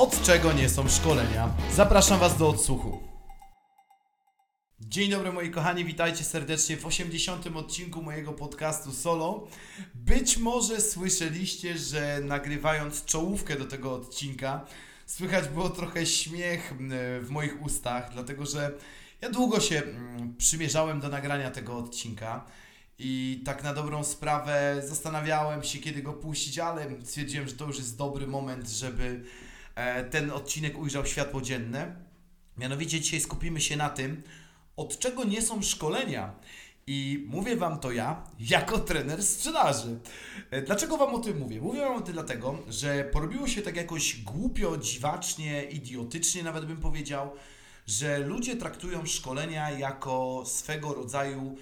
Od czego nie są szkolenia? Zapraszam Was do odsłuchu. Dzień dobry moi kochani, witajcie serdecznie w 80. odcinku mojego podcastu solo. Być może słyszeliście, że nagrywając czołówkę do tego odcinka, słychać było trochę śmiech w moich ustach, dlatego że ja długo się przymierzałem do nagrania tego odcinka. I tak na dobrą sprawę zastanawiałem się, kiedy go puścić, ale stwierdziłem, że to już jest dobry moment, żeby ten odcinek ujrzał światło dzienne. Mianowicie dzisiaj skupimy się na tym, od czego nie są szkolenia. I mówię Wam to ja, jako trener sprzedaży. E, dlaczego Wam o tym mówię? Mówię Wam o tym dlatego, że porobiło się tak jakoś głupio, dziwacznie, idiotycznie nawet bym powiedział, że ludzie traktują szkolenia jako swego rodzaju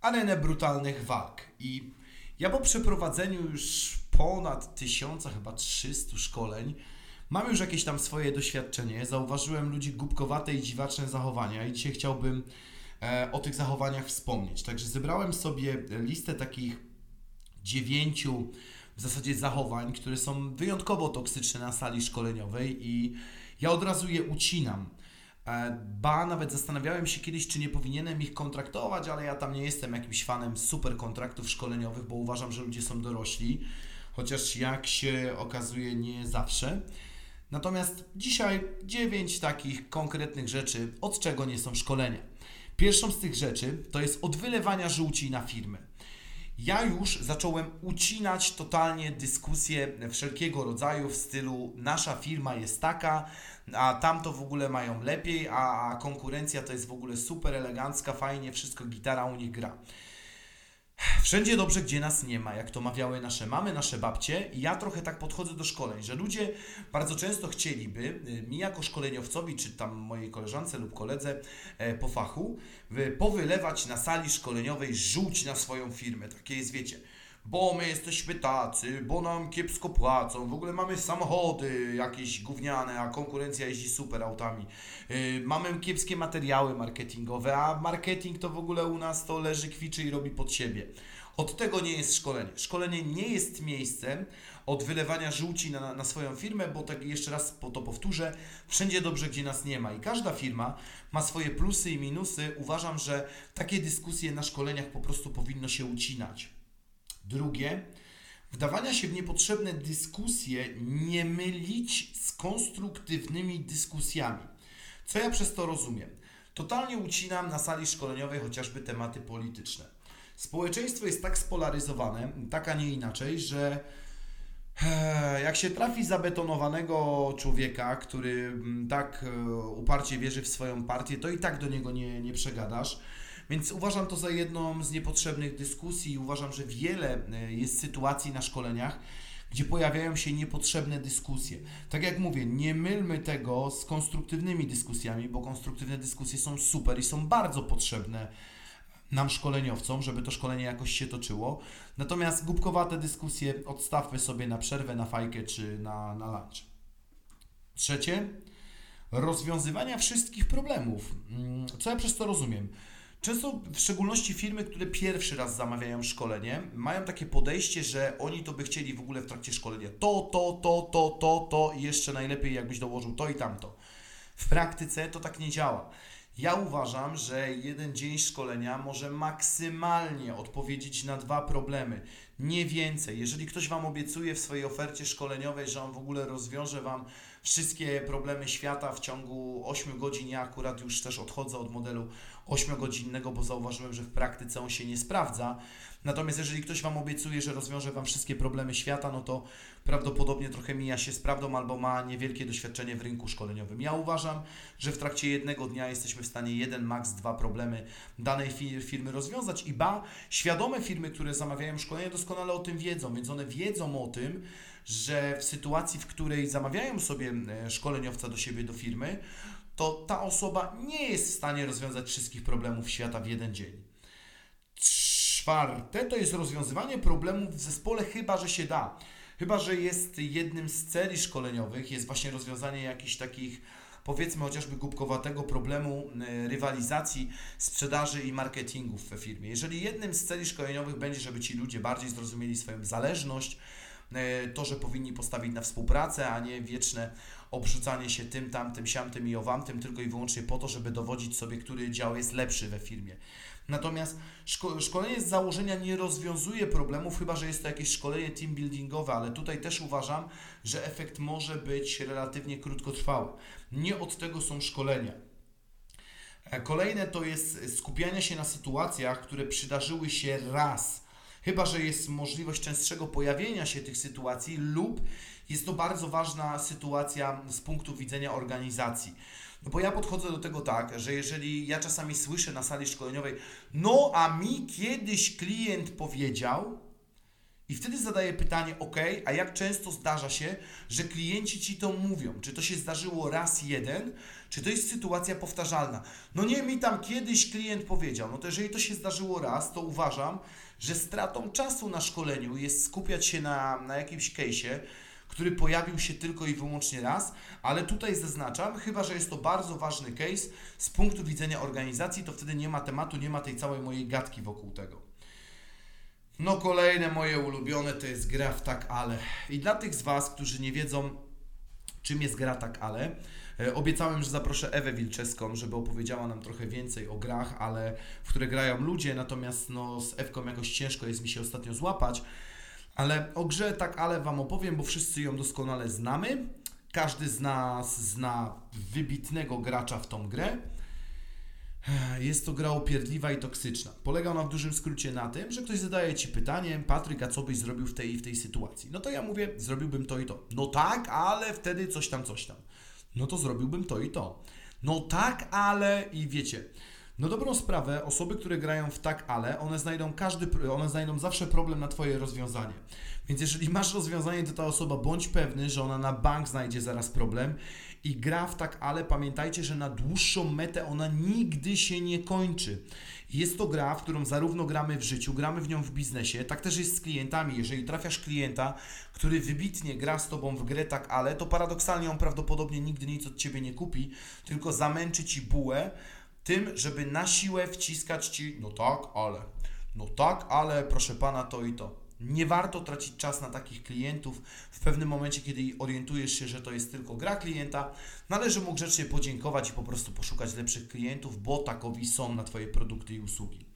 arenę brutalnych walk. I ja po przeprowadzeniu już ponad tysiąca, chyba 300 szkoleń, mam już jakieś tam swoje doświadczenie. Zauważyłem ludzi głupkowate i dziwaczne zachowania i dzisiaj chciałbym e, o tych zachowaniach wspomnieć. Także zebrałem sobie listę takich dziewięciu w zasadzie zachowań, które są wyjątkowo toksyczne na sali szkoleniowej i ja od razu je ucinam. E, ba, nawet zastanawiałem się kiedyś, czy nie powinienem ich kontraktować, ale ja tam nie jestem jakimś fanem super kontraktów szkoleniowych, bo uważam, że ludzie są dorośli, chociaż jak się okazuje, nie zawsze. Natomiast dzisiaj dziewięć takich konkretnych rzeczy, od czego nie są szkolenia. Pierwszą z tych rzeczy to jest od wylewania żółci na firmy. Ja już zacząłem ucinać totalnie dyskusje wszelkiego rodzaju w stylu nasza firma jest taka, a tamto w ogóle mają lepiej, a konkurencja to jest w ogóle super elegancka, fajnie, wszystko gitara u nich gra. Wszędzie dobrze, gdzie nas nie ma, jak to mawiały nasze mamy, nasze babcie. I ja trochę tak podchodzę do szkoleń, że ludzie bardzo często chcieliby y, mi jako szkoleniowcowi, czy tam mojej koleżance lub koledze e, po fachu, powylewać na sali szkoleniowej żółć na swoją firmę. Takie jest, wiecie, bo my jesteśmy tacy, bo nam kiepsko płacą, w ogóle mamy samochody jakieś gówniane, a konkurencja jeździ super autami. Yy, mamy kiepskie materiały marketingowe, a marketing to w ogóle u nas to leży, kwiczy i robi pod siebie. Od tego nie jest szkolenie. Szkolenie nie jest miejscem od wylewania żółci na, na swoją firmę, bo tak jeszcze raz po to powtórzę, wszędzie dobrze, gdzie nas nie ma. I każda firma ma swoje plusy i minusy. Uważam, że takie dyskusje na szkoleniach po prostu powinno się ucinać. Drugie, wdawania się w niepotrzebne dyskusje nie mylić z konstruktywnymi dyskusjami. Co ja przez to rozumiem? Totalnie ucinam na sali szkoleniowej chociażby tematy polityczne. Społeczeństwo jest tak spolaryzowane, tak a nie inaczej, że jak się trafi zabetonowanego człowieka, który mm, tak e, uparcie wierzy w swoją partię, to i tak do niego nie, nie przegadasz. Więc uważam to za jedną z niepotrzebnych dyskusji i uważam, że wiele e, jest sytuacji na szkoleniach, gdzie pojawiają się niepotrzebne dyskusje. Tak jak mówię, nie mylmy tego z konstruktywnymi dyskusjami, bo konstruktywne dyskusje są super i są bardzo potrzebne nam szkoleniowcom, żeby to szkolenie jakoś się toczyło. Natomiast głupkowate dyskusje odstawmy sobie na przerwę, na fajkę czy na, na lunch. Trzecie, rozwiązywania wszystkich problemów. Mm, co ja przez to rozumiem? Często, w szczególności firmy, które pierwszy raz zamawiają szkolenie, mają takie podejście, że oni to by chcieli w ogóle w trakcie szkolenia to, to, to, to, to, to i jeszcze najlepiej jakbyś dołożył to i tamto. W praktyce to tak nie działa. Ja uważam, że jeden dzień szkolenia może maksymalnie odpowiedzieć na dwa problemy, nie więcej. Jeżeli ktoś Wam obiecuje w swojej ofercie szkoleniowej, że on w ogóle rozwiąże Wam wszystkie problemy świata w ciągu 8 godzin, ja akurat już też odchodzę od modelu 8-godzinnego, bo zauważyłem, że w praktyce on się nie sprawdza. Natomiast jeżeli ktoś Wam obiecuje, że rozwiąże Wam wszystkie problemy świata, no to prawdopodobnie trochę mija się z prawdą albo ma niewielkie doświadczenie w rynku szkoleniowym. Ja uważam, że w trakcie jednego dnia jesteśmy w stanie jeden, max dwa problemy danej firmy rozwiązać i ba, świadome firmy, które zamawiają szkolenie doskonale o tym wiedzą, więc one wiedzą o tym, że w sytuacji, w której zamawiają sobie e, szkoleniowca do siebie, do firmy, to ta osoba nie jest w stanie rozwiązać wszystkich problemów świata w jeden dzień. Czwarte to jest rozwiązywanie problemów w zespole, chyba że się da. Chyba, że jest jednym z celi szkoleniowych, jest właśnie rozwiązanie jakichś takich, powiedzmy chociażby głupkowatego problemu e, rywalizacji, sprzedaży i marketingu w firmie. Jeżeli jednym z celi szkoleniowych będzie, żeby ci ludzie bardziej zrozumieli swoją zależność, to, że powinni postawić na współpracę, a nie wieczne obrzucanie się tym, tamtym, siamtym i owamtym, tylko i wyłącznie po to, żeby dowodzić sobie, który dział jest lepszy we firmie. Natomiast szko szkolenie z założenia nie rozwiązuje problemów, chyba że jest to jakieś szkolenie team buildingowe, ale tutaj też uważam, że efekt może być relatywnie krótkotrwały. Nie od tego są szkolenia. E, kolejne to jest skupianie się na sytuacjach, które przydarzyły się raz. Chyba, że jest możliwość częstszego pojawienia się tych sytuacji, lub jest to bardzo ważna sytuacja z punktu widzenia organizacji. No bo ja podchodzę do tego tak, że jeżeli ja czasami słyszę na sali szkoleniowej, no a mi kiedyś klient powiedział, i wtedy zadaję pytanie, ok, a jak często zdarza się, że klienci ci to mówią? Czy to się zdarzyło raz jeden, czy to jest sytuacja powtarzalna? No nie, mi tam kiedyś klient powiedział. No to jeżeli to się zdarzyło raz, to uważam, że stratą czasu na szkoleniu jest skupiać się na, na jakimś case'ie, który pojawił się tylko i wyłącznie raz, ale tutaj zaznaczam, chyba że jest to bardzo ważny case z punktu widzenia organizacji, to wtedy nie ma tematu, nie ma tej całej mojej gadki wokół tego. No kolejne moje ulubione to jest gra w tak ale. I dla tych z Was, którzy nie wiedzą, czym jest gra tak ale, e, Obiecałem, że zaproszę Ewę Wilczeską, żeby opowiedziała nam trochę więcej o grach, ale w które grają ludzie, natomiast no, z Ewką jakoś ciężko jest mi się ostatnio złapać. Ale o grze tak ale Wam opowiem, bo wszyscy ją doskonale znamy. Każdy z nas zna wybitnego gracza w tą grę. Jest to gra upierdliwa i toksyczna. Polega ona w dużym skrócie na tym, że ktoś zadaje Ci pytanie, Patryk, a co byś zrobił w tej w tej sytuacji? No to ja mówię, zrobiłbym to i to. No tak, ale wtedy coś tam, coś tam. No to zrobiłbym to i to. No tak, ale i wiecie, no dobrą sprawę, osoby, które grają w tak, ale, one znajdą każdy, one znajdą zawsze problem na Twoje rozwiązanie. Więc jeżeli masz rozwiązanie, to ta osoba bądź pewny, że ona na bank znajdzie zaraz problem i gra w tak, ale pamiętajcie, że na dłuższą metę ona nigdy się nie kończy. Jest to gra, w którą zarówno gramy w życiu, gramy w nią w biznesie, tak też jest z klientami. Jeżeli trafiasz klienta, który wybitnie gra z Tobą w grę tak, ale, to paradoksalnie on prawdopodobnie nigdy nic od Ciebie nie kupi, tylko zamęczy Ci bułę, tym, żeby na siłę wciskać ci, no tak, ale, no tak, ale proszę pana, to i to. Nie warto tracić czas na takich klientów. W pewnym momencie, kiedy orientujesz się, że to jest tylko gra klienta, należy mu grzecznie podziękować i po prostu poszukać lepszych klientów, bo takowi są na Twoje produkty i usługi.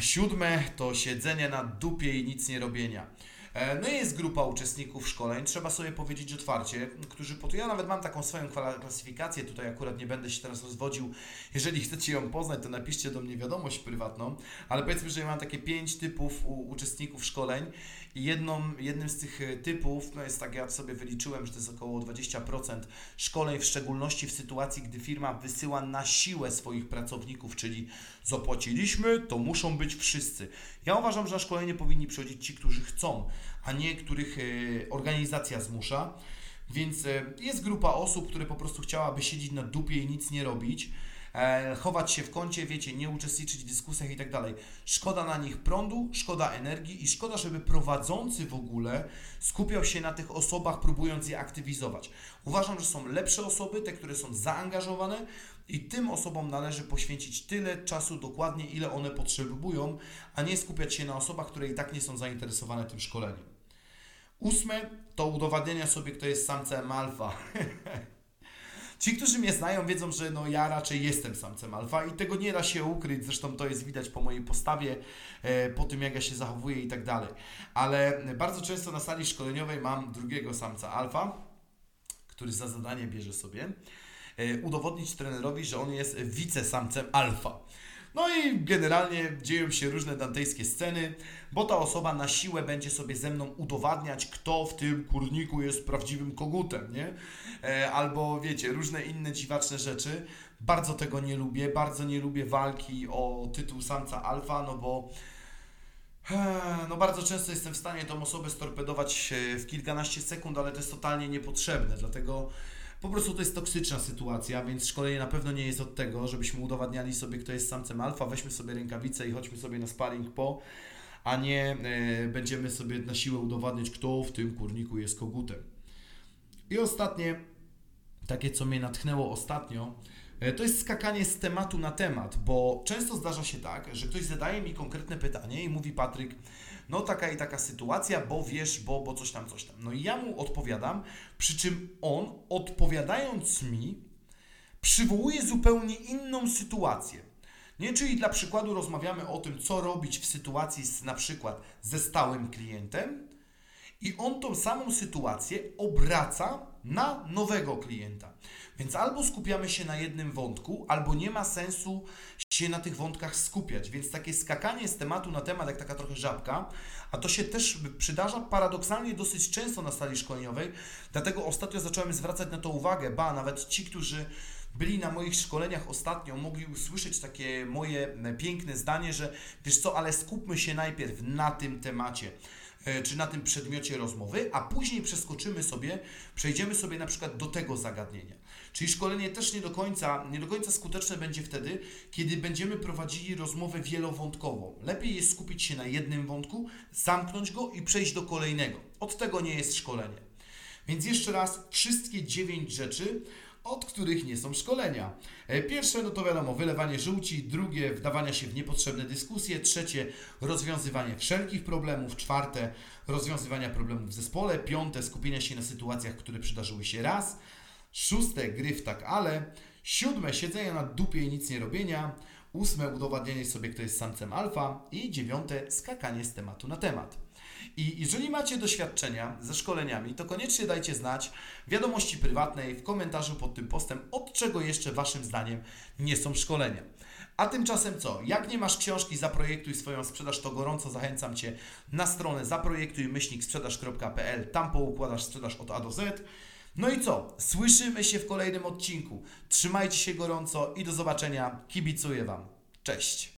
Siódme to siedzenie na dupie i nic nie robienia. E, no i jest grupa uczestników szkoleń, trzeba sobie powiedzieć otwarcie, którzy po to, ja nawet mam taką swoją klasyfikację, tutaj akurat nie będę się teraz rozwodził, jeżeli chcecie ją poznać, to napiszcie do mnie wiadomość prywatną, ale powiedzmy, że ja mam takie pięć typów uczestników szkoleń jedną, jednym z tych e, typów, no jest tak, ja sobie wyliczyłem, że to jest około 20% szkoleń, w szczególności w sytuacji, gdy firma wysyła na siłę swoich pracowników, czyli zapłaciliśmy, to muszą być wszyscy. Ja uważam, że na szkolenie powinni przychodzić ci, którzy chcą, a nie których e, organizacja zmusza. Więc e, jest grupa osób, które po prostu chciałaby siedzieć na dupie i nic nie robić e, chować się w kącie, wiecie, nie uczestniczyć w dyskusjach i tak dalej. Szkoda na nich prądu, szkoda energii i szkoda, żeby prowadzący w ogóle skupiał się na tych osobach, próbując je aktywizować. Uważam, że są lepsze osoby, te, które są zaangażowane i tym osobom należy poświęcić tyle czasu dokładnie, ile one potrzebują, a nie skupiać się na osobach, które i tak nie są zainteresowane tym szkoleniem. Ósme to udowadnianie sobie, kto jest samcem alfa. Ci, którzy mnie znają, wiedzą, że no ja raczej jestem samcem alfa i tego nie da się ukryć. Zresztą to jest widać po mojej postawie, e, po tym jak ja się zachowuję i tak dalej. Ale bardzo często na sali szkoleniowej mam drugiego samca alfa, który za zadanie bierze sobie e, udowodnić trenerowi, że on jest wicesamcem alfa. No i generalnie dzieją się różne dantejskie sceny, bo ta osoba na siłę będzie sobie ze mną udowadniać, kto w tym kurniku jest prawdziwym kogutem, nie? E, albo wiecie, różne inne dziwaczne rzeczy. Bardzo tego nie lubię, bardzo nie lubię walki o tytuł samca alfa, no bo e, no bardzo często jestem w stanie tą osobę storpedować e, w kilkanaście sekund, ale to jest totalnie niepotrzebne, dlatego po prostu to jest toksyczna sytuacja, więc szkolenie na pewno nie jest od tego, żebyśmy udowadniali sobie, kto jest samcem alfa, weźmy sobie rękawice i chodźmy sobie na sparring po, a nie e, będziemy sobie na siłę udowadniać, kto w tym kurniku jest kogutem. I ostatnie, takie co mnie natchnęło ostatnio, e, to jest skakanie z tematu na temat, bo często zdarza się tak, że ktoś zadaje mi konkretne pytanie i mówi Patryk, no taka i taka sytuacja, bo wiesz, bo, bo coś tam, coś tam. No i ja mu odpowiadam, przy czym on odpowiadając mi przywołuje zupełnie inną sytuację. Nie, czyli dla przykładu rozmawiamy o tym, co robić w sytuacji z na przykład ze stałym klientem i on tą samą sytuację obraca na nowego klienta. Więc albo skupiamy się na jednym wątku, albo nie ma sensu się na tych wątkach skupiać. Więc takie skakanie z tematu na temat, jak taka trochę żabka, a to się też przydarza paradoksalnie dosyć często na sali szkoleniowej, dlatego ostatnio zacząłem zwracać na to uwagę, ba, nawet ci, którzy byli na moich szkoleniach ostatnio, mogli usłyszeć takie moje piękne zdanie, że wiesz co, ale skupmy się najpierw na tym temacie. E, czy na tym przedmiocie rozmowy, a później przeskoczymy sobie, przejdziemy sobie na przykład do tego zagadnienia. Czyli szkolenie też nie do końca, nie do końca skuteczne będzie wtedy, kiedy będziemy prowadzili rozmowę wielowątkową. Lepiej jest skupić się na jednym wątku, zamknąć go i przejść do kolejnego. Od tego nie jest szkolenie. Więc jeszcze raz, wszystkie dziewięć rzeczy, od których nie są szkolenia. E, pierwsze, no to wiadomo, wylewanie żółci, drugie, wdawania się w niepotrzebne dyskusje, trzecie, rozwiązywanie wszelkich problemów, czwarte, rozwiązywania problemów w zespole, piąte, skupienia się na sytuacjach, które przydarzyły się raz, szóste, gry w tak ale, siódme, siedzenie na dupie i nic nie robienia, ósme, udowadnianie sobie, kto jest samcem alfa i dziewiąte, skakanie z tematu na temat. I jeżeli macie doświadczenia ze szkoleniami, to koniecznie dajcie znać w wiadomości prywatnej, w komentarzu pod tym postem, od czego jeszcze Waszym zdaniem nie są szkolenia. A tymczasem co? Jak nie masz książki Zaprojektuj swoją sprzedaż, to gorąco zachęcam Cię na stronę zaprojektuj-sprzedaż.pl. Tam poukładasz sprzedaż od A do Z. No i co? Słyszymy się w kolejnym odcinku. Trzymajcie się gorąco i do zobaczenia. Kibicuję Wam. Cześć!